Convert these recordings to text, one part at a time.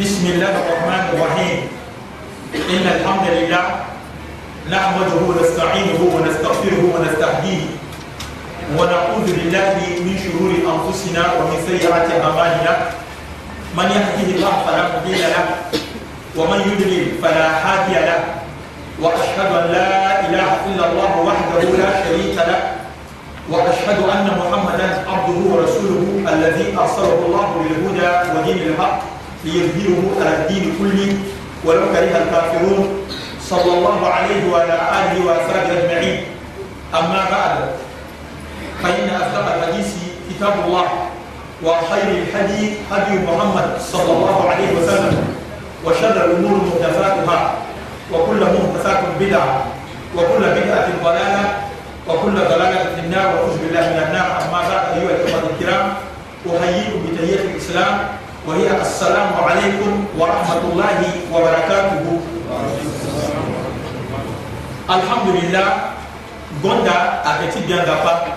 بسم الله الرحمن الرحيم إن الحمد لله نحمده ونستعينه ونستغفره ونستهديه ونعوذ بالله من شرور أنفسنا ومن سيئات أعمالنا من يهده الله فلا مضل له ومن يضلل فلا هادي له وأشهد أن لا إله إلا الله وحده لا شريك له وأشهد أن محمدا عبده ورسوله الذي أرسله الله بالهدى ودين الحق ليظهره على الدين كله ولو كره الكافرون صلى الله عليه وعلى آله وأصحابه أجمعين أما بعد فإن أصدق الحديث كتاب الله وخير الحديث هدي محمد صلى الله عليه وسلم وشر الأمور محدثاتها وكل محدثات بدعة وكل بدعة ضلالة وكل ضلالة في النار وأعوذ بالله من النار أما بعد أيها الإخوة الكرام أحييكم بتحية الإسلام Wahia Assalamualaikum warahmatullahi wabarakatuh Alhamdulillah Gonda aketi bien dapa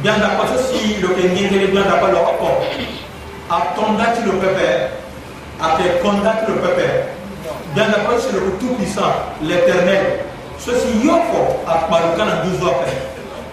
Bien dapa so si loke ngengele bien dapa lo oko A condamné le peuple A fait condamner le peuple Bien dapa c'est le tout puissant L'éternel So si yoko a parukana 12 ans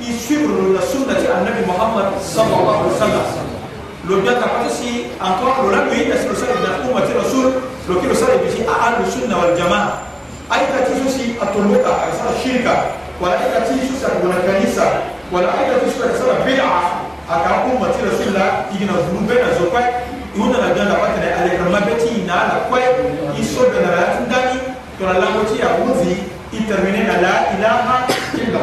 i suivre la sunna de Annabi Muhammad sallallahu alayhi wa sallam lo data si encore lo rabbi ina sulu sala da umma ti rasul lo kilo sala bi si ahlu sunna wal jamaa aita ti susi atuluka sala shirka wala aita ti susi wala kanisa wala aita ti susi sala bid'a aka umma ti rasul la igina zulume na zopa yuna na ganda pata na ale kama beti na ala kwe so da na la tindani to la lango ti ya i intermine na la ilaha illa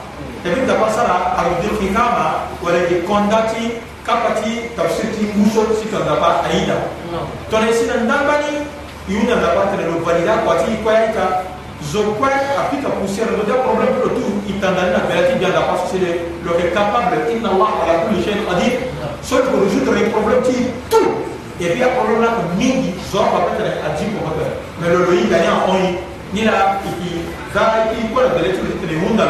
tebin da basara arudin ki kama wala ki kondati kapati tafsirti muso sikan da ba aida to ne sinan dan bani yuna da ba tele lo valida ko ati ko aita zo ko apika poussière no da problème pour tout itanda na belati bien da parce que le est capable inna allah ala kulli shay'in qadir so ko résoudre les problèmes qui tout et puis après là mingi zo ba tele adi ko ba mais le loyi gagnant on ni la ki va ki ko la belati le hunda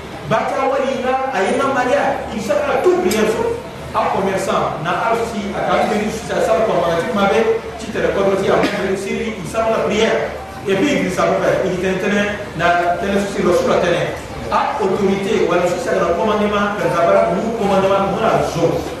bata wali ah, na a ah, yi na mariya i sera ka tout bien so a commerçant na al si a ka mbiri sa sa ko ma ti ma be ti tere ko ti a mbiri siri i sa la prière et puis il sa père il tene tene na tene sur le sur tene ah, a autorité wala sur sa commandement ka ka ba mu commandement mu na zone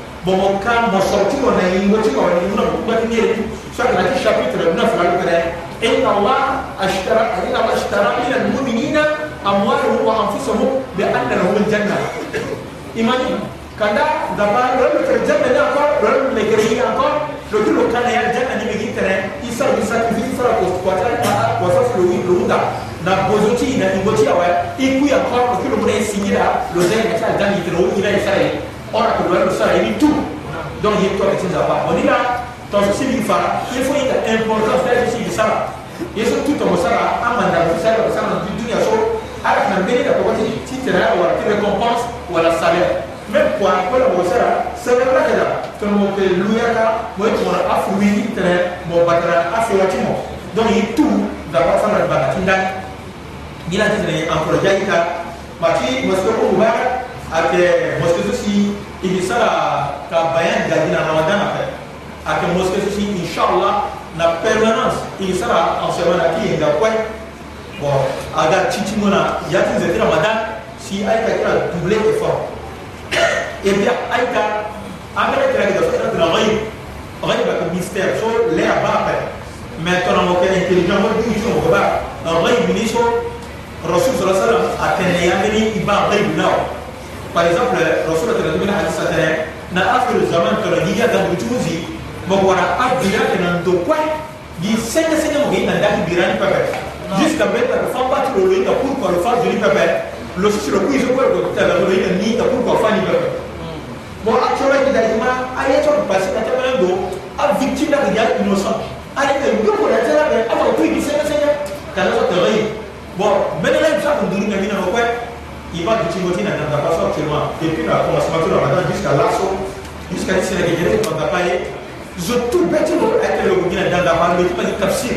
بمكان بصرتي ونهيوتي ونهيونا بمكان سورة الشابتر بنفر إن الله اشترى إن الله اشترى من المؤمنين أموالهم وأنفسهم بأن لهم الجنة إيماني كذا دابا رم في الجنة ده أكو رم لكريه أكو لو كل كان يا يعني الجنة دي بيجي ترى إيسا إيسا في فرق وسقطة وصف لوين لوندا na bozuti na ingoti awa iku ya kwa kwa kilo mune singira lo zai na Or akobala losa ayebi tout donc ye tɔ kɛtɛ zaba o de la tɔnso min fara ye fo ye ka importance da yesu sigi sara yesu tu tɔmɔ sara an man dara sara ka sara du dunya so ala kana mbele ka kɔkɔ ti ti tɛrɛ wala ti récompense wala salaire même quoi wala mɔgɔ sara sɛbɛn ala kɛra tɔnɔmɔ tɛ luya ka mɔ ye tɔmɔ a furu yi tɛrɛ mɔ batara a fɛwa ti mɔ donc ye tu zaba fana ba ka ti da yila ti tɛrɛ encourager yi ka mati mɔsikɛ ko mubarak a tɛ mɔsikɛ sosi i bɛ se ka ka bayan jaabi na ramadan na fɛ a kɛ mɔsikɛ sisi inshallah na permanence i bɛ se ka en semaine a k'i yɛn ka kɔɛ bon a ka cici mun na yati zɛti ramadan si a ye ka kira double effort et eh bien a ye ka an bɛ kira kira so kira dɔrɔn ɔyi ɔyi bɛ kɛ mystère so lɛ a b'a fɛ mais tɔnɔmɔ kɛ intelligent o dun sɔn o b'a ɔyi bi ni so rasul sɔrɔ sɔrɔ a tɛnɛ yan bɛ ni i b'a ɔyi bi na o. par exemple rasul tana dumina hadis tana na afiru zaman tana giya ga butuzi magwara abira tana do kwa di senya senya mo gina ndaki birani pepe jusqu'à mettre le fan battre le linda pour qu'on le fasse du pepe le sisi le coup ils ont quoi le tana le linda ni ta pour qu'on fasse ni pepe bon actuellement il a dit ma aïe toi passé la tana do a victime la giya innocent allez que yo ko la tana ben avant tout il senya senya tana so tana bon maintenant il faut qu'on dise na mina no quoi il va de Timothy actuellement, depuis la commencement de jusqu'à l'assaut, jusqu'à la je tout bête avec le le pas de Tafsir.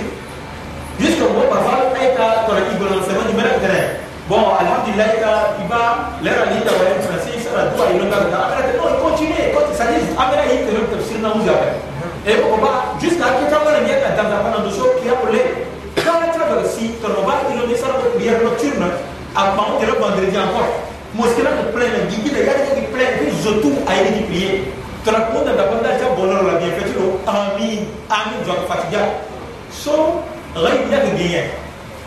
Jusqu'au moment il y a un il bon, il va, l'air à l'île d'Awaïm il va droit, il va après, non, il continue, ça dit, après, il y a un va non, vous Et on va, jusqu'à que la va qui a appelé, quand on il va, il a dans nocturne, avant que le vendredi encore moskila ko plaindre gigi de yari ki plaindre que zotu ayi ki prier tra ko da da banda ja bonheur la bien fait lo amin amin jok fatiga so ray ya ki gien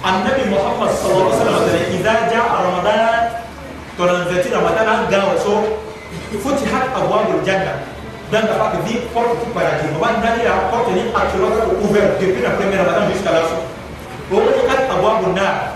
annabi muhammad sallallahu alaihi wasallam idza jaa ramadan to nan zati ramadan an ga so futihat abwabul janna dan dapat di porte du paradis baba ndani la porte ni actuellement ouverte depuis la première ramadan jusqu'à la fin wa futihat abwabun nar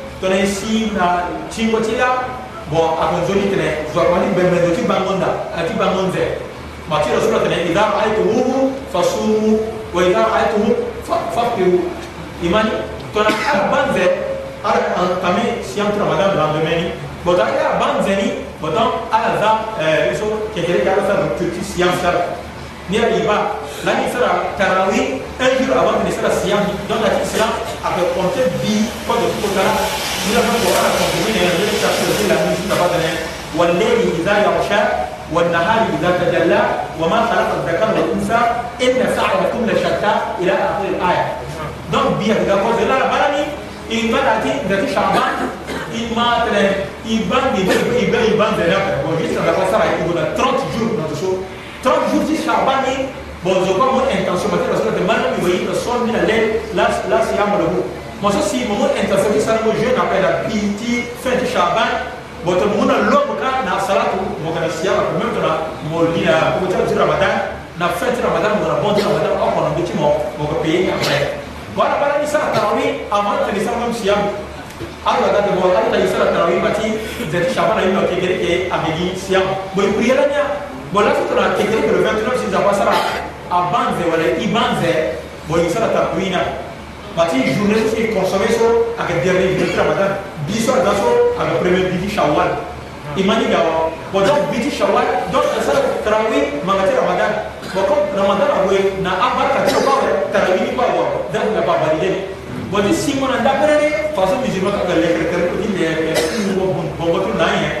tɔnɔ ye si na tsingo tsi la bɔn a kɔni zoni tɛnɛ zɔrɔmani bɛnbɛn o ti ban ŋɔn da a ti ban ŋɔn fɛ maa ti yɛrɛ sɔrɔ tɛnɛ i ka ayi to wuhu fasumu wa i ka ayi to wuhu fa fa pewu i ma ni tɔnɔ a ban fɛ a kami siyan turamadan bila dɔmɛni bɔn tɔnɔ a ban fɛ ni bɔn tɔnɔ a y'a za ɛɛ eh, so kɛkɛrɛ kɛ a ka sa nu tuti siyan fila la. ni riba la ni sera tarawi un jour avant que ne sera siyam donc la siyam après compter bi ko de ko tara ni la ko ara ko ni ne ne ta ko la ni ta ba ne wal layli idha yaghsha wal nahari idha tajalla wa ma khalaqa dhakara wal unsa inna sa'yakum la shatta ila akhir al aya donc bi ga ko de la barani in balati ngati shaban il m'a il bande il bande il bande là bon juste la ça va il 30 jours dans ce 30 jours abani bozoka mo intention mate parce que demande mi voyi le son mi la le la la si ya mo le bo mo so si mo intention ki sa mo jeune après la piti fin de chaban boto mo na lo mo ka na salatu mo ka si ya ko même na mo li la ko ta du ramadan na fin de ramadan mo na bon de ramadan o ko na bi ti mo mo ko payer après wala bala ni sa tawi amana ni sa mo si ya ala da de mo ala ta isa tawi mati zeti shabana ino kegere ke abegi siam boy priyela nya bon là c'est la technique le 29 c'est d'avoir ça à banze wala ibanze bon il sera tapuina bati journée qui consommer so avec dernier jour ramadan biso dans so avec premier bidi shawwal imani gawa bon donc bidi shawwal donc ça tarawih magati ramadan bon comme ramadan abwe na abar ka choba tarawih ni ba wa donc na ba validé bon si mon andapere façon musulman ka le créer ko ni le bon bon bon tout nain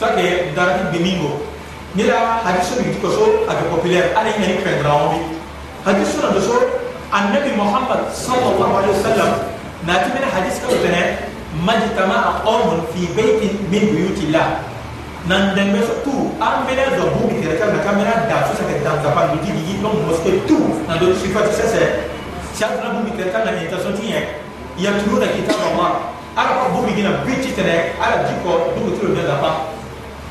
sake darati domingo nira hadiso ni ko so ake populaire ala ni ni kan rawo bi hadiso na so annabi muhammad sallallahu alaihi wasallam na ti min hadis ka tane majtama qawmun fi baitin min buyutillah nan dembe so tu an mena do bu bi tere ka kamera da so sake da da pan di di non moske tu na do si fatu sese siapa na bu bi tere ka na intention tiye ya tulu na kitab allah ara ko bu bi gina bi ci tane ara jiko du ko tulu na da pa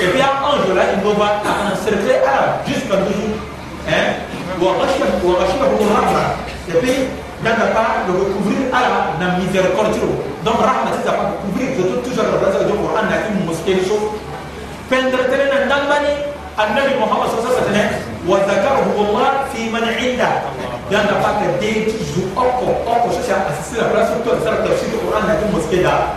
Et puis à Angola, il nous va encercler à jusqu'à nous. Hein? Ou Et puis, n'attend pas de recouvrir à la miséricorde. Donc, si ça va couvrir, je trouve toujours le raison du Coran, dans une mosquée, les choses. Pendre tel un dambani, Annabi Muhammad sallallahu alayhi wa sallam, wa zakaruhu Allah fi man inda. N'attend pas de dès je joue, encore, encore, je cherche à assister la place, tout le monde, ça va tafsir du Coran, dans une mosquée là.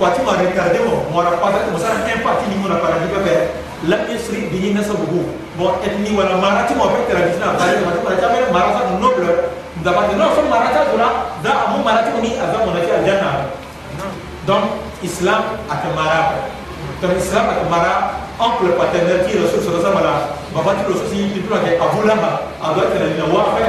kwati ma retarde mo mora kwata mo sara impacti ni mo na para diga be lam yasri bi na sabugo bo etni wala marati mo be tera bisna bari ma ta ta mere marata no blo da ba no fa marata dula da amu marati ni ava mo na ti aljanna donc islam akamara donc islam akamara ample paternel qui ressource rasala baba ti ressource ti tu la ke avula ba avula tera ni wa fa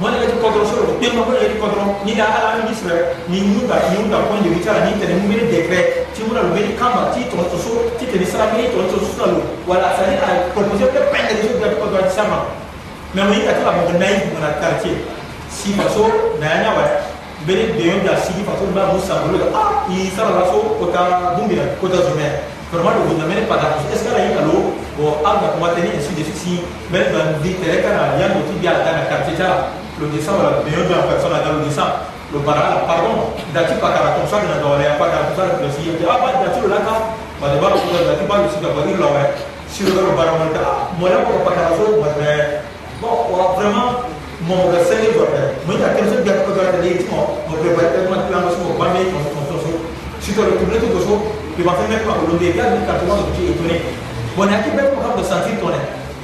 mwana kati kodron soro tema mwana kati kodron ni na ala ni sura ni nyuka nyuka kwa ndi bitara ni tene mumere dekre ti mwana lo beni kamba ti to to so ti tene sara mi to to so lo wala sa ni a proposer pe pende ni sura ko do sama me mo ita tala mo nai mo na quartier si faso na yana wa beni de yon da si faso ba mo sa mo lo ah i sara la so ko ta bumbira ko ta zumer vraiment le gouvernement pas d'accord est-ce qu'elle a eu l'eau ou à ma combattre ainsi de suite si mais dans des terrains il y a un outil bien à la carte logesa wala meilleur de la personne ada logesa lo para la pardon dati pakara comme ça na dawala ya pakara comme ça na lesi ya ah ba dati lo laka ba de ba lo dati ba lo sika ba ni lo wa si lo lo para monta mola ko pakara so ba de bon wa vraiment mon le seigneur va faire mais la question de la pakara de dit on on peut pas tellement plan sur ba mais on on so si to le tourner tout so il va faire même pas le dégât du carton de qui est tourné bon à qui peut pas ressentir ton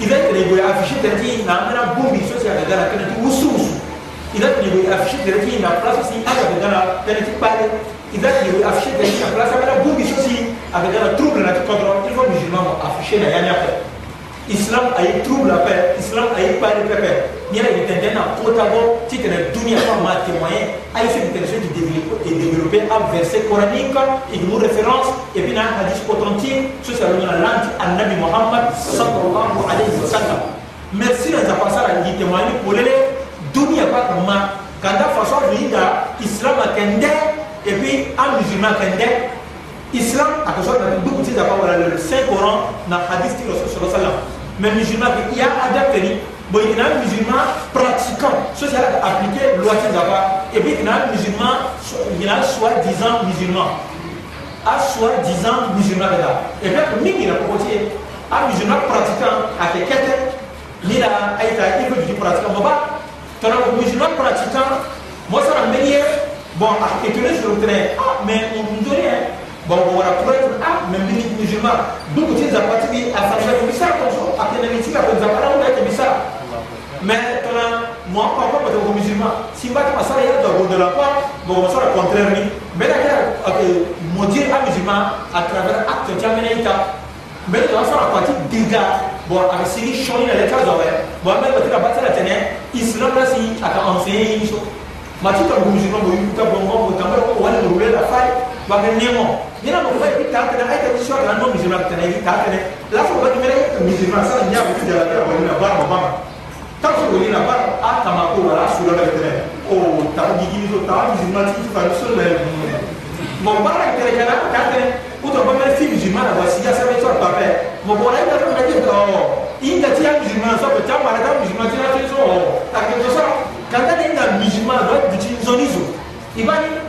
إذا كان يقول أفشي ترتي نعمنا بوم بيسوس يا جدنا كان تي وسوس إذا كان يقول أفشي ترتي نعمنا سوسي أنا جدنا كان تي بالي إذا كان يقول أفشي ترتي نعمنا سوسي أنا بوم بيسوسي أنا جدنا تروبل نتكلم تلفون مجمع أفشي نعمنا islam a yi trouble a fɛ islam a yi pari fɛ fɛ n'i yɛrɛ yi tɛntɛn na ko ta bɔ ci tɛnɛ duniya ka ma témoigner a yi se l'intervention du développer à verser coranique et une référence et puis un hadith authentique sur la langue à Nabi Muhammad sallallahu alayhi wa sallam merci na à yi témoigner pour les duniya ma quand la façon de yi islam a kende et puis un musulman kende islam a ka de de choses à zaba wala le saint coran na hadith qui rasul sur le salam mais musulman il y a adepte bon il y a un musulman pratiquant ceci a appliqué loi d'abord et puis il y a un musulman il y a soi-disant musulman à soi-disant musulman là et bien puis il a côté à musulman pratiquant à quelqu'un ni là à être il veut du pratiquant bon bah, tu as un musulman pratiquant moi ça m'a meilleur bon à quelqu'un je le connais ah mais on me rien. bango wana kuretu ah me mbini musulman donc ti nzapa ti mbi afanza mbi sara tonso atene mbi ti lako nzapa lango na yeke mbi sara mais tongana mo apa apa poto ko musulman si mba ti masara ya dogo de la part bango masara contraire ni mais na kira mo dire a musulman à travers acte ti amene ita mais tongana sara kua ti dégât bon aka sigi sioni na le ti azo wɛ bon ambe ba ti na ba ti na tene islam la si aka enseigner ye ni so ma ti tongo musulman bo yuta bongo bo tambara ko wani rule la fai ba ke nemo ɲina mo fay ta tane ay tan sio tan non musulman tane yi ta tane la fo bagi mere ko musulman sa nya ko jara ta wali na bar mama ta ko wali na bar a ta ma ko wala su la tane o ta gi gi zo ta musulman ti fa so le mo bara tane kana ta tane ko to ba mere fi musulman na wasi ya sa me tor pape mo bona ina ko na ji ko inda ti ya musulman so ko ta mara ta musulman ti na ti so ta ke to sa kan ta ni na musulman do ti zonizo ibani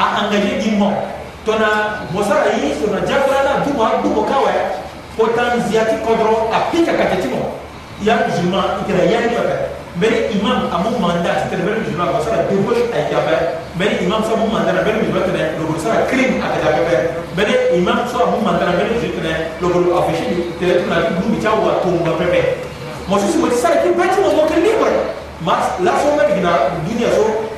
a engagé dimmo tona mosala ye tona diakolana dumo dumo kawe potanziati kodro apika kate timo ya musulman itera yani pepe mbeni imam amu mandat tene mbeni musulman mosala debauche ayeke ape mbeni imam so amu mandat na mbeni musulman tene lobolo sara crime akete apepe mbeni imam so amu mandat na mbeni musulman tene lobolo affiché tene tuna lumbi ti awa tongba pepe mosusu weti sara ki be ti mo moke libre ma laso mbeni gi na dunia so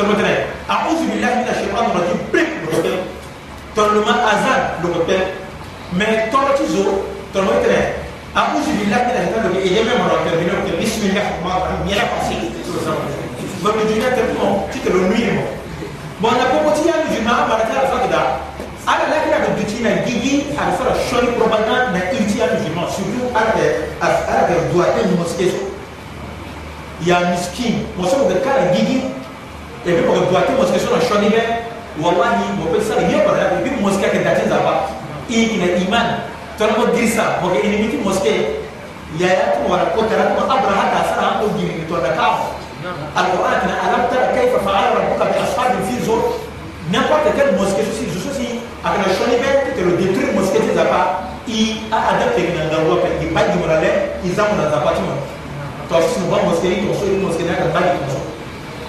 تلمتنا أعوذ بالله من الشيطان الرجيم بريك لغتين تلما أزاد لغتين ما تلتزو تلمتنا أعوذ بالله من الشيطان الرجيم إيه ما مرات بسم الله الرحمن الرحيم يلا فاسيل من بجينا تلمو تكلو نيمو ما نقوم تيا نجمع مرات دا على لا كنا بدتينا جيجي على فرا شوني بربنا نا إيتيا نجمع سوريو على على الدواء يا مسكين مسكين ذكر جيجي et puis pour doit tout mosquée sur le chemin wallahi mo pe sala yeba ya bi mosquée ke datin zaba i ina iman to na ko girsa mo ke ini bi mosquée ya ya to wala ko tara ko abra hata sara ko giri to da ka القرآن ألم ترى كيف فعل ربك بأصحاب الفيل N'importe quelle mosquée, je suis aussi avec le chonibet, tu le détruis, mosquée, tu n'as pas. Il a adapté une loi, il n'y a pas de morale, ils ont un zapatement. Toi, si nous voyons mosquée, ils ont une mosquée, ils ont un zapatement.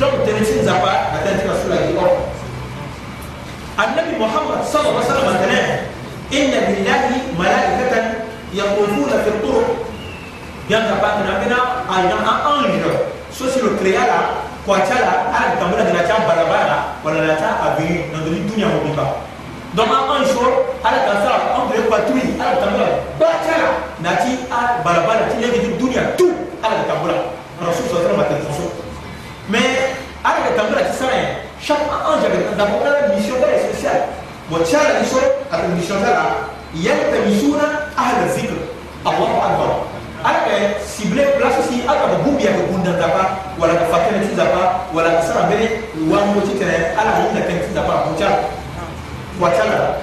دم تنسين زبا أتنتي رسول الله النبي محمد صلى الله عليه وسلم قال إن لله ملائكة يطوفون في الطرق يانغا باتنا بنا أين أنجل سوسيلو كريالا كواتالا أنا كمبنا دنا تام برابارا ولا لا تا أبي الدنيا مبيبا دم أنجل أنا كسر أنجل باتوي أنا كمبنا باتالا ناتي برابارا تيجي الدنيا تو أنا كمبنا رسول صلى الله عليه وسلم mais أنا كتمرة تسمع شاب أنجا بتنظم ولا ميشون ده سوشيال وتشارك ميشون أتن ميشون ده يلتمسون أهل الذكر الله أكبر أنا كسيبلي بلاش سي أنا بقوم بيا بقول نزبا ولا كفاكين تزبا ولا كسر بني وان موتي كنا أنا هم نكين تزبا وتشارك وتشارك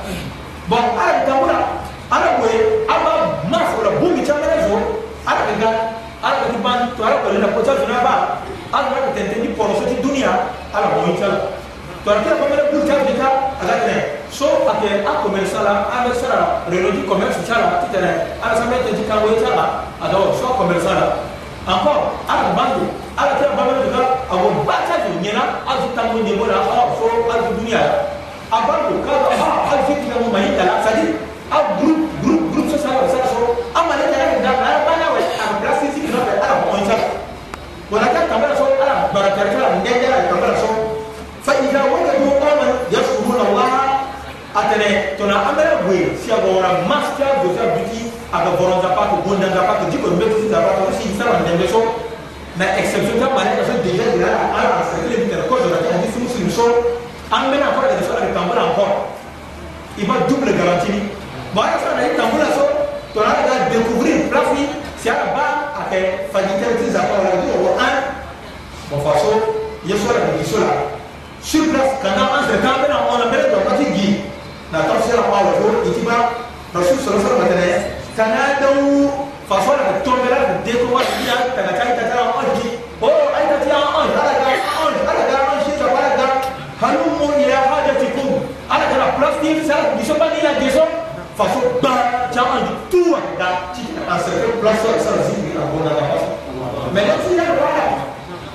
بس أنا كتمرة أنا بقول أما ما فورا بومي تشارك أنا كتمرة أنا كتمرة أنا كتمرة أنا كتمرة أنا كتمرة ala ma tɛntɛn ni kɔrɔfɛti duniya ala mɔ i cɛla tɔrɔkɛ bamanan b'u cɛ bi ta a ka tɛnɛ so a tɛ a commerce la a bɛ sara relodi commerce cɛ la a ti tɛnɛ ala sanfɛ tɛ ti kan o cɛ la a dɔw so commerce la encore ala ma don ala tɛ bamanan de ka a ko ba cɛ de ɲɛna hali ti tango ɲɛbɔ la a fo hali duniya a ba don k'a dɔn a hali ti tigɛ mɔ ma i ta la c'est à dire a buru جاي على كبر سو فإذا وجدوا قوما يشكرون الله أتنى تنا أمر بوي سيا غورا ماسكا دوزا بيتي أبا غورا زباك بوندا زباك دي كون بيتي زباك وسي سلام دمبي سو ما exception كما أنا كسر ديجا ديجا أنا أسرع لي بيتر كوز ولا تاني سمو سمو سو أمنا أقول لك سؤال كامبلا أقول إما double garantie ما يفعل أي كامبلا سو tona ka taa découvrir place ni c'est à ba a kɛ facilité utilisateur la du o an bon faso يسولع يسولع شوف بس كنا أنت تابنا أنا بدل ما تيجي نتابع سيرة ما هو هو إتبا رسول صلى الله عليه وسلم كنا دو فصل بتوم بلا بديكم ما تيجي كنا كاي تجارا ما تيجي هو أي تجارا ما تيجي هذا كلام هذا كلام شيء جوا هذا هلو مو إلى هذا تكون أنا كنا بلاس تيم سال يسوع بني لا يسوع فصل با جامع دو دا تيجي أنا سيرة بلاس صلى الله عليه وسلم زين بنا بنا بس ملاسيا رواه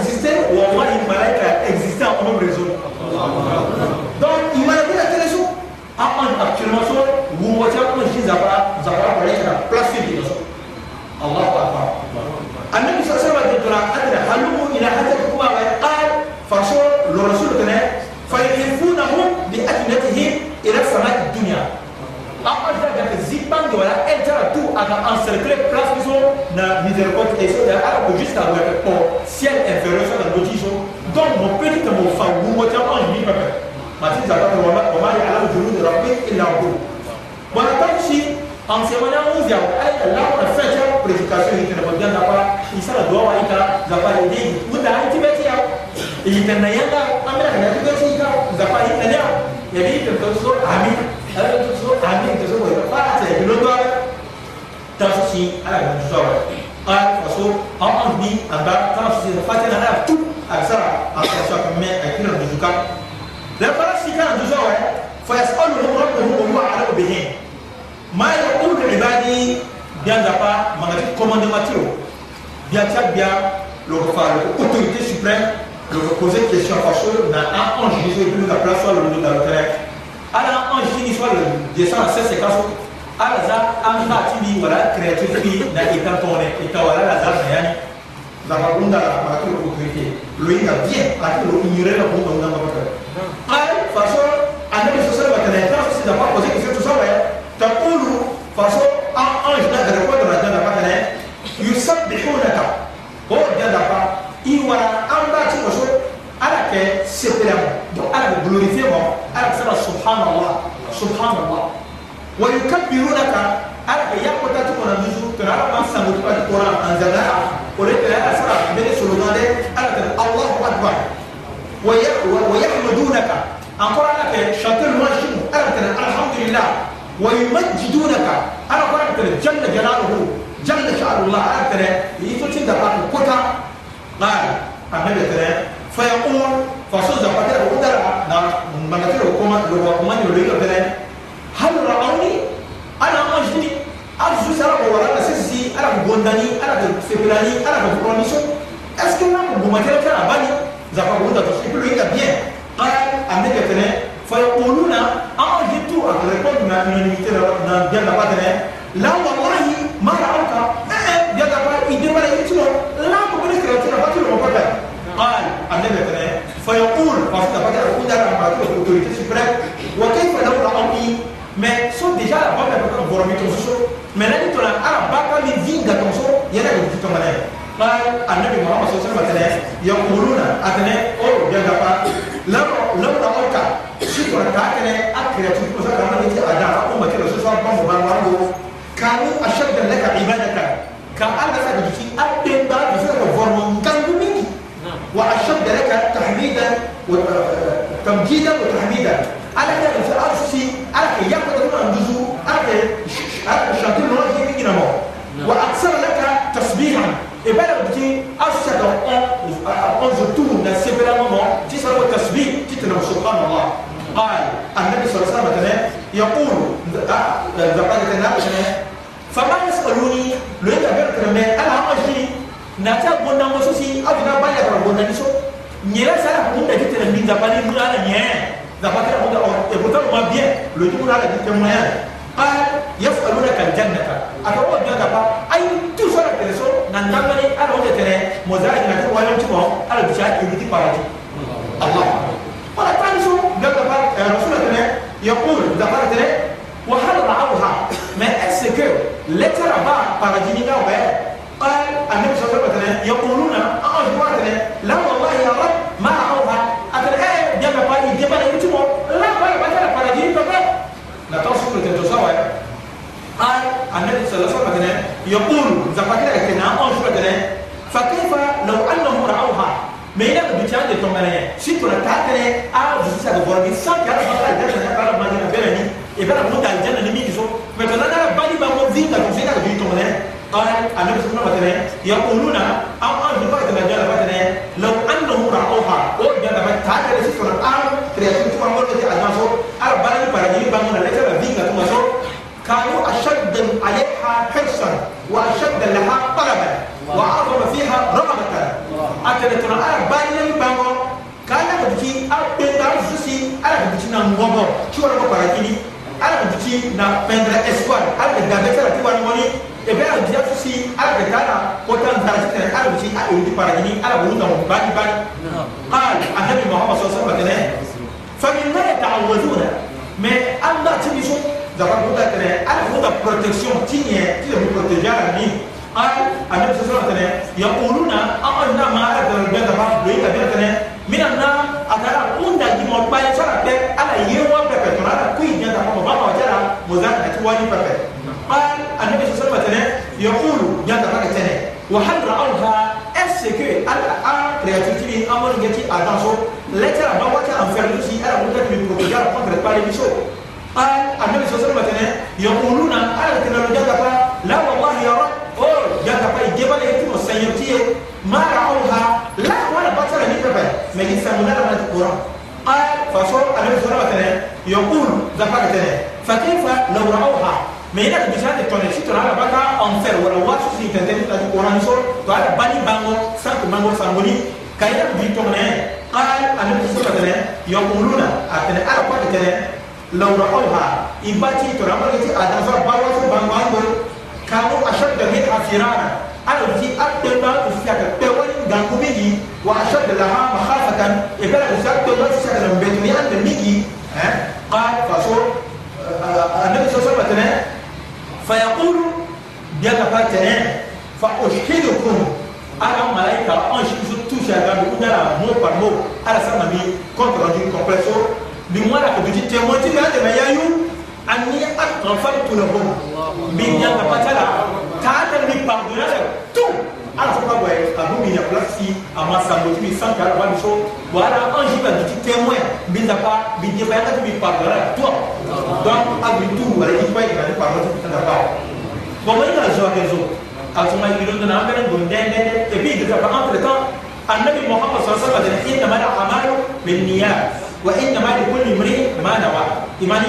existé, au moins une malaise qui a existé en même raison. الجماعة وريت يا أسرع بني سلطان أنا الله أكبر ويحمدونك أقول لك شاطر ما أنا الحمد لله ويمجدونك أنا أقول لك جل جلاله جل شأن الله أنا ترى يفتن دبار كوتا قال النبي ترى فيقول فصوز فتر ودرع نعم من ترى كما لو ما يقول هل رأوني أنا مجدي أرجو سلام kundani ala ka sepelani ala ka condition est ce que na ko bumakere kala bani zaka ko da to sipulu inga bien qal amne ke tene fa yaquluna ajitu ak répondre na unanimité na bien la patene la wallahi ma ra'aka eh bien da ba idée mara itino la ko bene kere tene ba tino ko ba qal amne ke tene fa yaqul fa ta ba ko da ma ko autorité suprême wa kayfa law la amri mais sont déjà la bonne personne pour mais là tu as arabe pas comme ينقل تتمنى قال النبي محمد صلى الله عليه وسلم يقولون أتنى أو جنبا لم لم نقولك شكرا كأتنى أكرة تقول سكرا من تي أجا أمة الرسول صلى الله عليه وسلم كانوا أشد لك عبادة كأن سجدتي أدين بعد فكرة فرمان كانوا مني وأشد لك تحميدا وتمجيدا آه، وتحميدا على كده في أرسي على كده سبحان الله قال النبي صلى الله عليه وسلم يقول ذكرت النبي فما يسألوني لو يتبعت من أنا أمشي nata bonda ngoso si avina baya kwa bonda niso nyera sala kunda kitela mbinza pale mura la nye za pakira bonda o e bonda ma bien le tout la dit moyen قال يسألونك الجنة أتوقع بيوتا با أي توصل التلسو نندمني أنا وجدت مزاج نكون ولا نشوفه أنا بشاهد يبدي بارتي الله يقول ذكرت لي وهل رأوها ما أسكر لتر با بارجيني أو قال النبي صلى الله عليه وسلم يقولون أجواتنا لا والله يا رب ما رأوها أتلاقي جمع بالي جمع يتمو لا باي بتلا بارجيني بقى لا تصور تتصور قال النبي صلى الله عليه وسلم يقول ذكرت لك أنا أجواتنا فكيف لو أنهم رعوها meina ka bicha de tonga ne si tuna takare a visa go borgi sanka ra bala ja na bala ma na bela ni e bala mo ta jana ni mi so me to na na bali ba mo zinga ko zinga ko tonga ne قال النبي صلى الله عليه وسلم يقولون أو أن نبات ما جاء فتنة لو أنه رأوها أو جاء ما تعالى لسفر الآن كرياتين تبع مرة أجناسو أربعة يبارجي بانونا لك بذيك تمسو كانوا أشد عليها حرصا وأشد لها طلبا وأعظم فيها رغبة atele tona ara baile bango kala ko biki apenda susi ara ko biki na ngobo chiwara ko para kini ara ko biki na pendra espoir ara ko gabe tara ti wani moni e be ara dia susi ara ko kala ko tan tara ti tara ara biki ara ko para kini ara ko nda ko bani bani qal ahadi muhammad sallallahu alaihi wasallam فمن لا يتعوذون mais Allah tini so da ko da tare ala ko da protection tini e ti le protéger la vie aya annabi sallallahu alaihi wasallam yaquluna aqadna ma adal bada ba do ya bada tene minan na atara kunda gi mo pa ya sara pe ala ye wa pe pe tora ku inya ta ko ba ma jara muzan ati wani pe pe qal annabi sallallahu alaihi wasallam yaqulu ya ta ka tene wa hal ra'awha SK ala a creativity amon geti adanso letter ba wata an ferlu si ala mutat mi ko ya ko pre pale mi so qal annabi sallallahu alaihi wasallam yaquluna ala tinalo jada pa يطيع ما رعوها لا ولا بطل نكبة ما يسمون لما القرآن قال فصور النبي صلى الله عليه وسلم يقول فكيف لو رعوها ما ينك بشهادة توني شتر على بكا أنفر ولا واسو في تنتهي القرآن صور تعالى بني بانغو سانك بانغو سانغولي كاينك بيتوني قال النبي صلى الله عليه وسلم يقولون أتني على بكا لو رعوها إن ترى ما يجي أدنزور بارو بانغو كانوا أشد منها فرارا alausi atɔnba usi akakpɛ wani ganku migi wa asɔdala ha mahafatan ebala usi atɔnba usi akana mbɛtumi anda migi ɛn ka faso anabi sɔsɔ patɛnɛ fayakulu bien ka pa tɛnɛ fa oshkidu kun ala malaika an susu tusi akadu udala mo par mo ala sama mi compte rendu complet so limwala ko biti témoin ti mɛ an dɛmɛ yayu أني قد غفرت لهم من يلا قتلا تعالى من بعضنا تو على فكرة وعي أبو من يبلغسي أما سامبوت من سان كارا وان شو وأنا أنجي بدي تيموين من دفع من دفع أنا من بعضنا تو دون أبو تو ولا يجوا يجوا بعضنا من دفع ومن يرجع كذو أتوما يقولون أنا أنا بندن دن تبي دفع أنت لكان النبي محمد صلى الله عليه وسلم إنما الأعمال بالنيات وإنما لكل امرئ ما نوى إيماني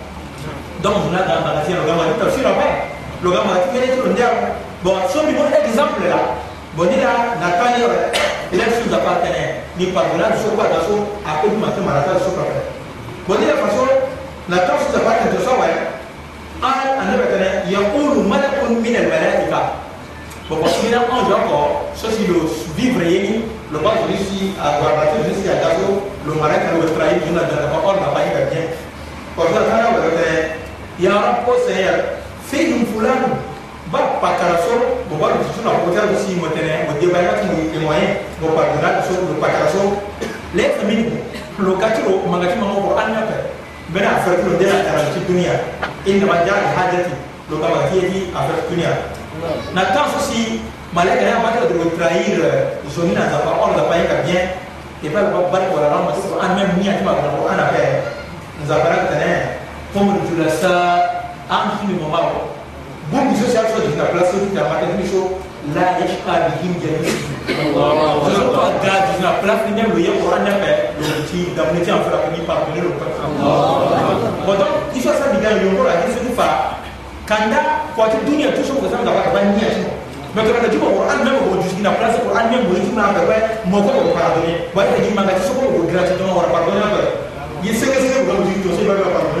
dans une narration, le gamme est aussi là-bas. Le gamme est qui est tout le monde. Bon, si on lui un l'exemple là, bon, il a la taille, il a sous appartenait, ni par là, sur quoi, dans son, à cause du matin, malade, sur quoi. Bon, il a façon, la taille sous appartenait de ça, ouais. قال النبي كان يقول ملك من الملائكة بقصينا أنجا قا سوسي لو vivre yeni le bas jusqu'i à Guardato jusqu'i Gazo le malin quand le travail d'une pas on n'a pas eu bien parce que ça là voilà ya rab ko seher fihim fulanu ba pakara so bo ba du tuna ko tan si mo tene mo de ba ka mo de moyen bo pa dura so bo pakara so le famini lo ka ti ro manga ti na pe bena fa ko de la tan ti dunya inna ma ja'a hajati lo ka ma ti di a fa dunya na tan so si malaika ya ma ta de trahir so ni na da pa on da pa ka bien et pas le bon barque la rame, c'est un même ni à tout le monde, on a nous avons comme de la salle, en fin de moment. Beaucoup de choses qui la place, qui t'a marqué des choses, là, il n'y a pas de ligne de Je ne pas garder la place, mais même le yé, on a fait le petit, dans le métier, on fait la famille, par le peuple. Bon, donc, il faut ça, il y a un peu la question de faire. Quand il y a tout le toujours présent d'avoir la bannière. Mais quand on a dit qu'on a même aujourd'hui la place, qu'on a même aujourd'hui la place, moi, on pardonner. Moi, je dis, ma question, on va gratuitement, on va pardonner. Il y a 5 ans, on va dire, on va pardonner.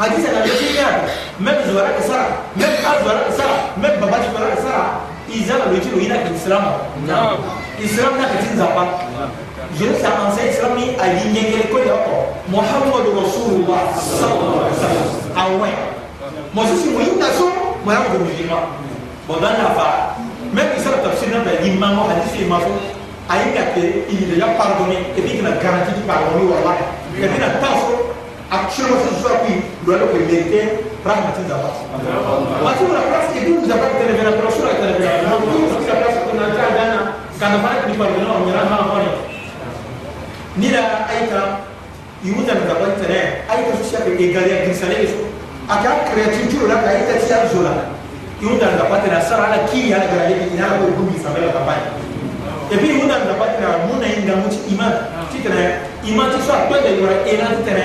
حديث انا بس يا ما بزوراء سرعة ما بزوراء سرعة ما بباش زوراء سرعة إذا لو يجي وينا كإسلام نعم إسلام نكتين زبا جلس عن سيد إسلامي أدين يكلي كل يوم محمد رسول الله صلى الله عليه وسلم أوين موسوس وينا سو ما يعرف مسلم بدل نفع ما إسلام تفسير نبي الإمام حديث الإمام ayi ka kɛ il est déjà pardonné et puis il na garanti pardonné wala et puis na taa so a tiɲɛ ma se sɔrɔ kun doit nous la la place, Parce que tunaenda kuimaintain rahmati za watu. Hatuna nafasi kidogo za kwenda tena kwa sura ya tena. Tunataka nafasi tunataka dana kana pale ni kwa neno ni rahma kwa Nila aita yuta na kwa tena aita sisi ya galia gisale hizo. Aka creativity la a qui aita sisi zola. Yuta la kwa tena sara ala kili ala galia e, ni vous kwa gubi sabela kapani. Epi yuta na kwa tena muna inga muti imani. Titana imani sio kwenda yura ena tena.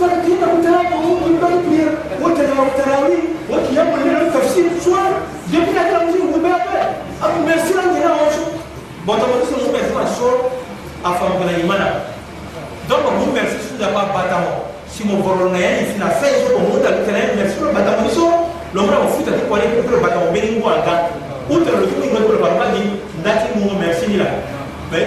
فرقينا وترانا وبيت مير وتنا وتراوي وكيام لنا تفسير سوا جبنا تراوي وبابا أبو مرسلا جنا وشو بطبعا سنو بيتما سور أفهم بلا إيمانا donc mu merci suda pa batamo si mo vorona yani fina fez ko mu da kana yani merci lo batamo so lo mura futa ti kwani ko batamo beni ngwanga utelo lo ko ngwa ko batamo ni ndati mu merci ni la ben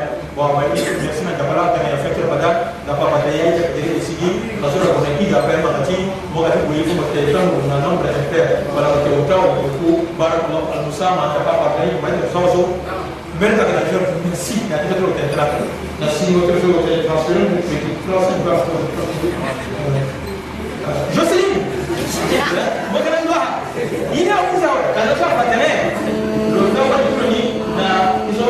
wawabaini tunasema ndabala atanayafekira badak napapatayai takadiri isigi kasura kunaipiga pema kati mwakati kuifu bakitaitangu na nombre enter wala bakiutao kuku barakallahu almusama tapapatai baita sawaso merda kana jor merci na kita tu te tra na si mo tu te transferen de que trois cinq pas pour Jocelyn mo kana ndoa ina uza kana cha patene lo ndoa tu ni na izo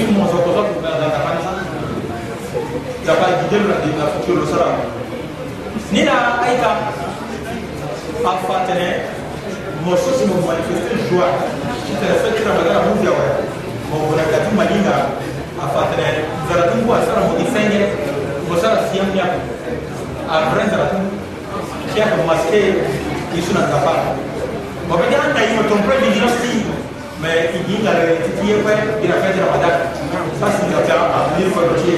gaba gidelu na dina fukiyolo sara ni na ayika a fa tɛnɛ mɔso si mo manifeste joie si tɛnɛ fɛn kira magara mu fia wɛ mɔ wona gati malinga a fa tɛnɛ zaratum bo a sara mo ifɛn yɛ mo sara siyam nya a vrai zaratum kia ka maske isu na gafa mɔ bɛ gana na yi mo tɔn pre vigilance ti mais igi ngare titi yɛ kɔɛ ira fɛn kira magara sa singa fia a miri fɔ dɔ ti yɛ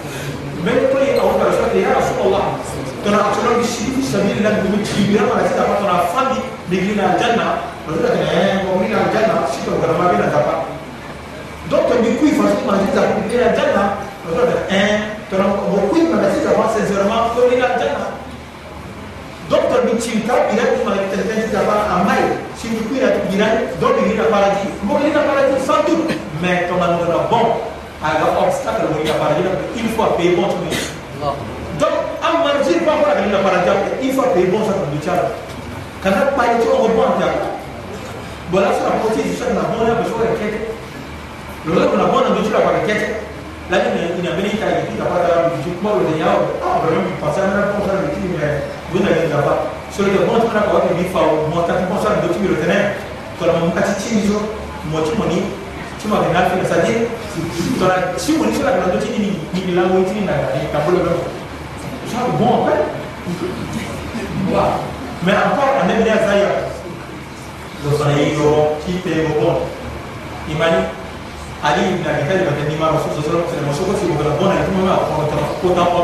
من يقول أو برسول يا رسول الله ترى أتلون بشيء سبيل الله بمن تجيبنا ما نسيت أبغى ترى فندي نجينا الجنة ولا تجينا مؤمنين الجنة شيء كم غرما بينا تبغى donc du coup il faut que manger ça pour la jana parce que un tu as beaucoup de manger ça sincèrement pour la jana donc tu as dit il a dit manger ça c'est d'avoir un mail si du coup il a dit donc il a paradis bon il a paradis sans doute mais ton amour est bon aga obstacle mo ina para dina il faut payer bon truc donc am margin pa ko aga dina para ja il faut payer bon sa ko u r bicara kana pa ye ko bon ja dire bola i sa ko ti sa na bona n e l b o so n ke quête lo la na bona n bicara para ke la u ni e m ina beni ta p ki ta para bi ko lo de yawo ah vraiment passer na ko sa t le ni mais buna ni da ba so le bon n tra t ko ni l fa u t mo n ta ko sa do ti lo tene ko la mo n ka ti ti zo mo ti mo ni chuma vinafika sadie tona chimo ni sala kando chini ni milango itini na ni kabula kama ça bon après voilà mais encore on aime bien l ça ya lo sana hiyo kite bon imani ali na kitali kwa tani mara sasa sasa kuna mashoko si kwa bona ni kama kwa kwa kwa kwa kwa kwa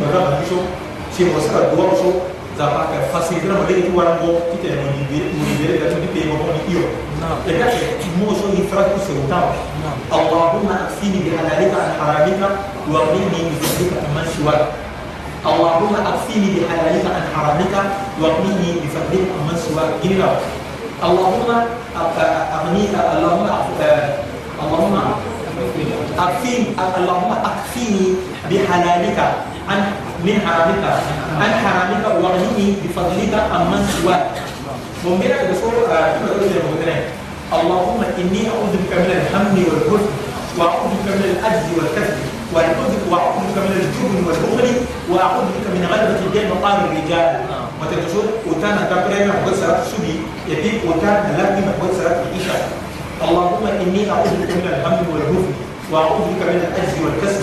kwa kwa kwa kwa kwa da che fa sentire magari tu guarda un po' chi te non gli dire non gli dire che tu ti devo con io e da che mo so in fracco se uta nah. Allahumma afini bi halalika an haramika wa qini bi fadlika man siwak Allahumma afini bi halalika an haramika wa qini bi fadlika man siwak gina Allahumma aghni Allahumma eh, Allahumma afini Allahumma akfini bi halalika عن من حرامك عن حرامك وارجوه بفضلك عمن سواك ممكن أن تقول آه، اللهم إني أعوذ بك من الهم والحزن وأعوذ بك من الأجز والكسل وأعوذ بك من الجبن والبخل وأعوذ بك من غلبة الدين وقام الرجال وتتشور وتانا تبريم وقد سرت سبي يدي وتانا لكن وقد سرت إيشا اللهم إني أعوذ بك من الهم والحزن وأعوذ بك من الأجز والكسل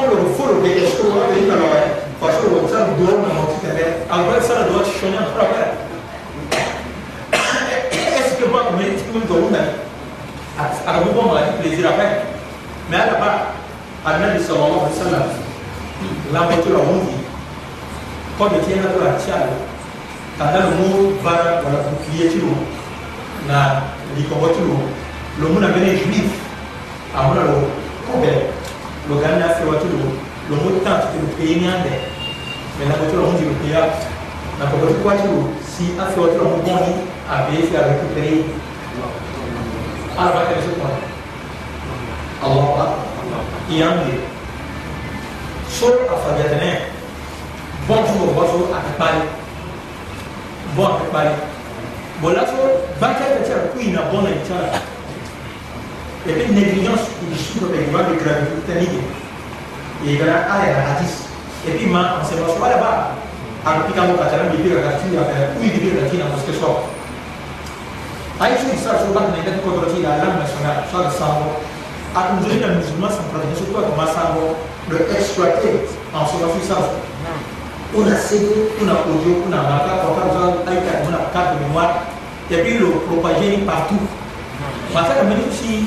kɔlɔlɔ fɔlɔ bɛ kɛ sukoro wa bɛ yi nana wɛ faso wa bisa dɔn na ma ti tɛmɛ a bɛ bisa dɔn ti sɔn ya fura bɛ est-ce que moi mais tu me dɔn na a bɛ bɔ ma plaisir après mais ala ba a bɛ na di sɔgɔma wa bisa la lamɛn tora mun di kɔmi tiɲɛ na dɔrɔn a ti a la ka da numu baara wala bukiliye ti ma na likɔbɔ ti ma lomuna bɛ ne juif a bɛ lɔ ko lo ganna fe watu lo lo mutta tu tu pe ni ande me na botu lo mu jiru ya na ko botu watu si a fe watu lo mu goni a be fe a ku pe arba ka su ko Allah ba yande so a fa ga tane bon tu bo so a ka pali bon a ka pali bon la so ba ka ta ta ku ina bon na ta et puis avait une négligence qui dissout le paiement de gravité Et il y a un hadith. Et puis, on s'est passé là-bas. Alors, puis, quand on a dit que la tuile avait un oui, de la tuile dans ce soir. Aïcha Issa Chouba n'a été contrôlée à l'âme nationale, soit un sang. À aujourd'hui, les musulmans sont pratiqués surtout à commencer à un exploiter en ce moment sur On a cédé, on a produit, on a marqué, on a fait on a carte de mémoire, à puis le propager partout. Parce que la minute, si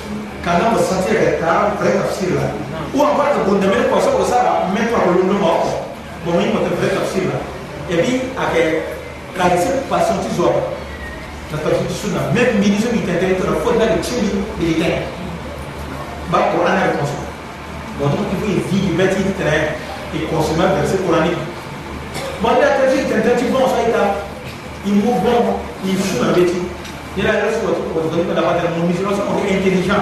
kana kusatia kaka kuleta tafsira huwa mpaka kundamele kwa sababu sasa mmepa kulundo mako bomenyi kwa kuleta tafsira ebi ake kalise passion tizo na tafsiri tisuna même ministre qui t'intéresse la faute là le chimie militaire ba Coran avec consommer bon donc il faut éviter de mettre une traite et consommer un verset coranique bon la tafsiri t'intéresse bon ça est là il move bon il fout un bêtise il a l'air sur votre côté de la bataille mon ministre on est intelligent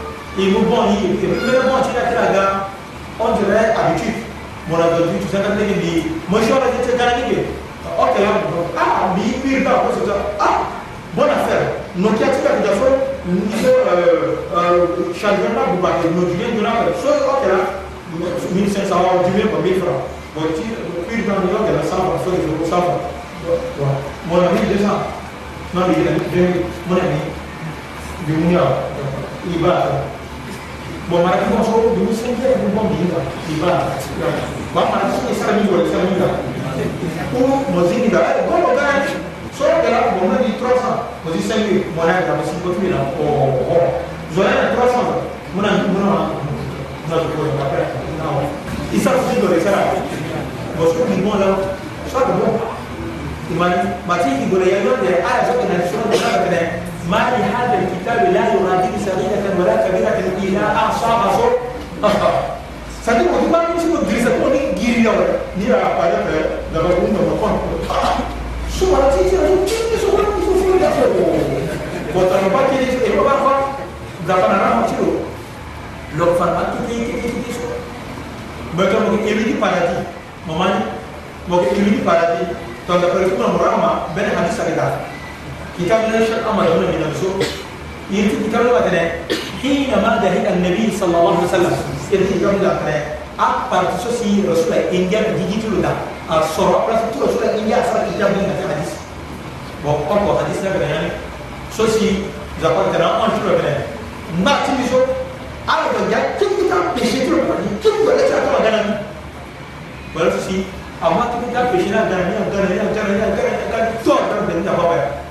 Et vous bon le mais bon tu la on dirait habitude mon tu sais quand moi je suis en ok hein. ah mais il ah bonne affaire donc il y a tout à fait nous pas pas nous de ok là 1500 10 000 1000 francs bon tu dans le francs 100 mon ami déjà non mais mon ami du mouillard il va bon maraki ma so de mi sen kere bon bi ga ti ba ba maraki ni sara mi wala sara mi ga ko mo zini ga e bon ga so ga la bon na di 300 mo zi sen ke mo na ga si ko tu na o o zo na 300 mo na mo na na zo ko ga pra na o isa si do le sara mo so ni mo la so ga bon imani mati ki go le ya yo de a so ke na so ga ga ما لهذا الكتاب لا يغادر صغيرة ولا كبيرة إلا la la giri ni para كتابنا نشر أمر هنا من الرسول يرتي كتابنا بعدنا حينما ذهب النبي صلى الله عليه وسلم يرتي كتابنا بعدنا أكبر تسوسي رسول إنجيل ديجيتال دا الصراط رسول إنجا أصلا كتاب كتابنا في حديث وقبل حديثنا يعني سوسي ذكرتنا أنشر بعدنا ناتي بيشو على بعدنا كم كتاب بيشتري بعدنا كم ولا ترى بعدنا ولا تسي أما تكتاب بيشنا بعدنا بعدنا بعدنا بعدنا بعدنا تو بعدنا بعدنا بعدنا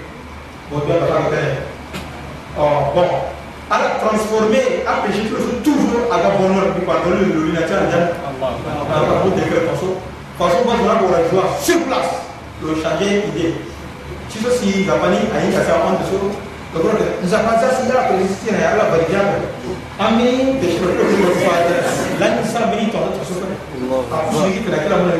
au delà de la bon, alors transformer, empêcher toujours à la bonheur, puis pardonner le lunatique dulu Dieu. aja pour décrire façon, façon, on va pour la joie sur place, le changer idée. Si ceci, la panique, à une cassette en dessous, donc, nous sih ada c'est là que les Kami à la variable. Ami, des choses que vous faites, là, nous sommes venus dans notre souffrance. Je dis que la clé,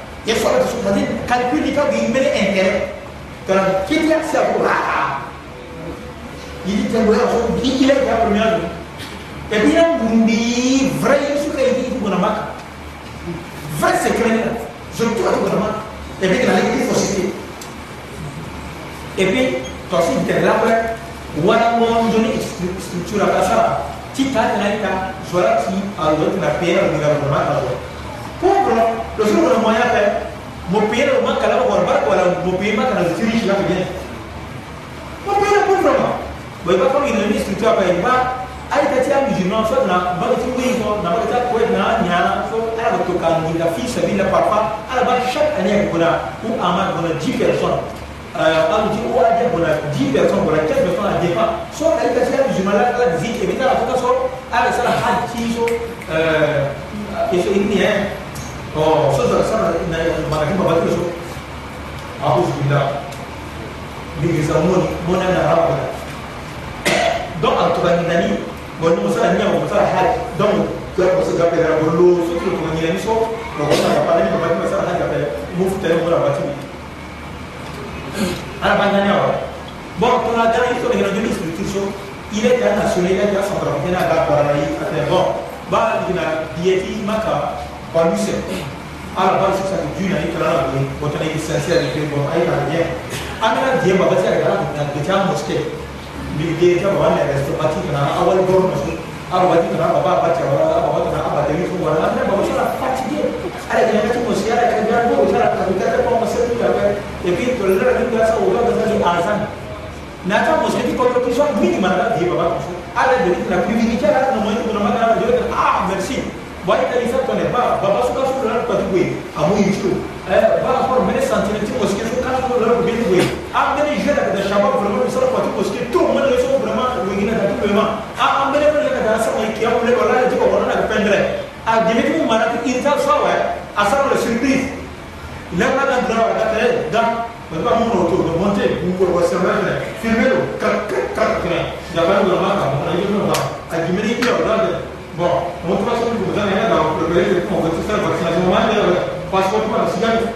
يسوع تسوق مدين كان كل كاو بيمبل انتر ترى كيف يحصل روحا يدي تقول له هو بيجي لك يا برميان تبين بندي فري يسوع يدي تقول ما فري سكرنا زوجته تقول ما تبين عليك دي فوسيتي epi tosi interlapre wala monjoni struttura kasara ti ta tana ka zora ti algo tana pera ngara ngara ngara pauvre le jour où le moyen fait mon pays le manque là on va quoi là mon pays manque là c'est riche là bien mon pays le pauvre là boy ba comme il est structure pas il va ali katika musulman so na ba ti wi ko na ba ta ko na nya so ala ba to kan ni fi sabila papa ala ba shak ani ko na ku ama ko na 10 personnes euh ala ti o aje ko na 10 personnes ko na 15 personnes aje pas so ali katika musulman ala ala visite et bien ala ko so ala sala hajji so euh et so il ni hein 哦，是的，上来那个马来西亚这个说，阿布什比拉，你给什么莫奈那阿布的？دون أن تغنيني وأن مثلا نيا ومثلا حال دون كلام بس كلام كلام بقول سوت لو تغنيني سو لو كنا كبارين كبارين مثلا حال كبار مفتر مرا باتي أنا بعدين نيا ولا بقى كنا ده يسوي هنا جميل سوتي سو إلى كان سوينا كان سفرنا كنا كبارين أتى بقى بعد كنا ديتي ما كان conducive alla valutazione di Giulia Nicolani, potrei licenziare il primo Aiaia, anche la Diema Batia Gara, da diciamo che mi dieta una resto batina, a quel giorno su, a batina, a batia, a batina, a batia, su, a batia, ma c'è la faccia di alla Diema che tu sia, che mi ha detto, la capitata con una seduta, e poi tu l'era di casa, o la casa di Arzan. Nata moscheti con l'opposizione minima della Diema Batia, alla Diema, la privilegiata, non è una magari, ah, merci. waaye kalifa kɔnɛ ba baba suka su lɔri pati koyi a mu yi tiro ɛɛ ba kɔrɔ mɛne santini ti mɔsike su kan su lɔri bini koyi a mɛne jɛ la ka taa saba fɔlɔ mɛne sɔrɔ pati mɔsike to mɛne ka sɔrɔ fɔlɔ ma wɛngina tu ma a a mɛne mɛne ka taa sama kiya mɛne wala ka jɛgɛ wala ka pɛn dɛrɛ a dɛmɛ ti mu mara ti i ta a sa wɛrɛ surprise lɛbɛrɛ ka dira wa ka tɛrɛ dan mɛ ba mun n'o to mɛ mɔn tɛ bu kɔrɔ wa sɛbɛn fɛnɛ firime do ka o la dɛ bom Bon, on ne pas sur vous en avez dans le projet qu'on veut tout faire vaccination, on a passeport pour la cigale.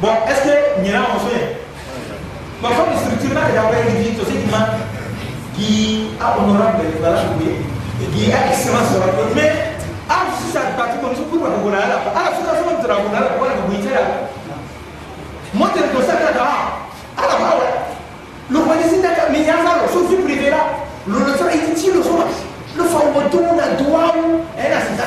Bon, est-ce que n'y a estrutura que Par contre, les structures là que j'avais édité, c'est qui m'a qui a honorable de la qui a excellence sur la mais à ce que ça parti comme ça pour la bonala, à ce que ça va de la bonala, voilà, vous dites là. Moi, c'est le constat que j'ai à la parole.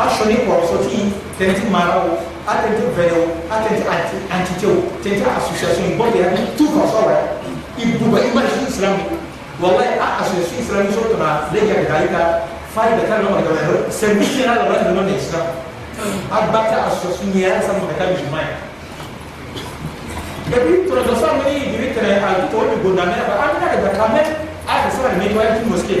asɔre kɔrɔsɔti tɛnti mara wo atɛnti vɛrɛ wo atɛnti anti antitɛ wo tɛnti asosiasi bɔ bɛrɛ ni tu kɔsɔ wɛrɛ i buba i ma su islam wala a asosiasi islam sɔrɔ tɔnɔ ale yɛ ka ayi ka fa yi bɛ taa lɔn kɔrɔ yɛrɛ sɛbi tiɲɛ la lɔn lɔn de islam a ba ta asosiasi ɲɛ yɛrɛ sanfɛ ka taa misuma yɛ ebi tɔrɔtɔ sanfɛ ni dibi tɛrɛ a tɔ bɛ gonda mɛ a bɛ na ka da kan mɛ a ka se ka nin mɛ i b'a ye tu mɔsike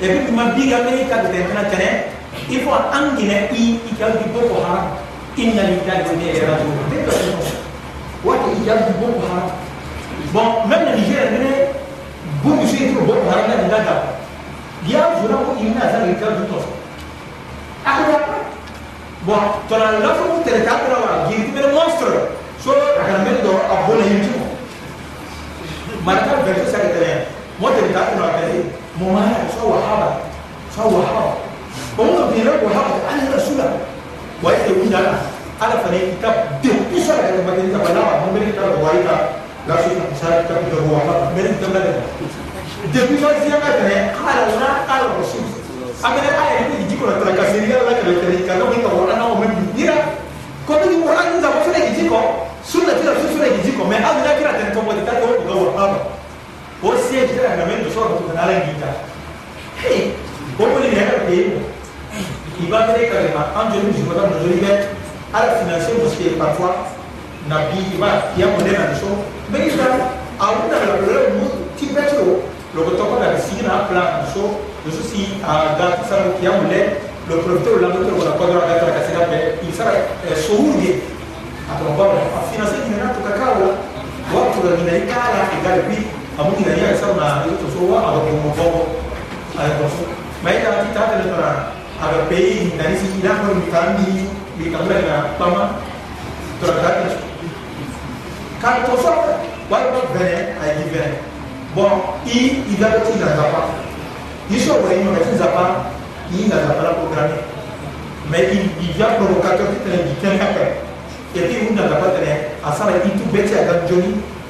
et puis tuma bi ga me ka de kana tene il faut angina i i ka di boko haram inna lillahi wa inna ilayhi raji'un wati i ka di boko haram bon même le Niger ne beaucoup c'est trop boko haram na ndaka ya jura ko inna za ka di to akara bon tona la ko tere ka ko wa gi ti mere monstre so akara me do abona yiti maraka vertu sa tere موديل بتاعتنا ولا ايه؟ ممارس سوى حرج سوى حرج فهم بيراجعوا حرج انا رسولا وإذا يقول أنا أنا فني كتاب دي بشر على ما كنت بلا ما من كتاب رواية لا شيء بشر كتاب هو ما من كتاب لا دي بشر زي ما كان قال الله قال الرسول أما الآية اللي تجي كنا ترى كسرية لا كنا ترى كنا من كورا أنا ومن بيرا كنت في كورا نزل بس لا يجي كم سنة ترى سنة يجي كم ما أبدا كنا تنتظر ترى كورا o siège de l'agramento solo tu canale in vita come li nega pego i va vedere che ma angelo mi dico tanto di me alla finanziaria parce que parfois na bi va ya modena so mais il a una la problema mu ti beto lo che tocca la signa plan so lo so si a gat sarà che ha mule lo profitto la metto con la quadra la gatta che sarà beh il sarà so urge a trovare a finanziaria di nato cacao watu wa ninaikala igali pili abu ne ya sa na ito so wa aga ko mo bobo ay ko mai da ti ta de na aga pe na ni si ila ko mi kan ni mi kan na na pama to ra ka ka to so wa ko bene ay di bene bon i ila ti na da pa ni so wa ni ma ti za pa ni na da pa la programme mais il devient provocateur qui te l'indique et puis vous n'avez pas tenu à ça il tout bête à la Johnny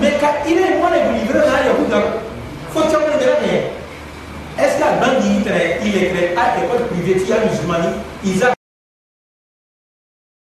mais ka ire mana delivré na yahuda fo tiamana dela ne est ce que a bangi i tere il est tere a école privée ti ya musulmani isa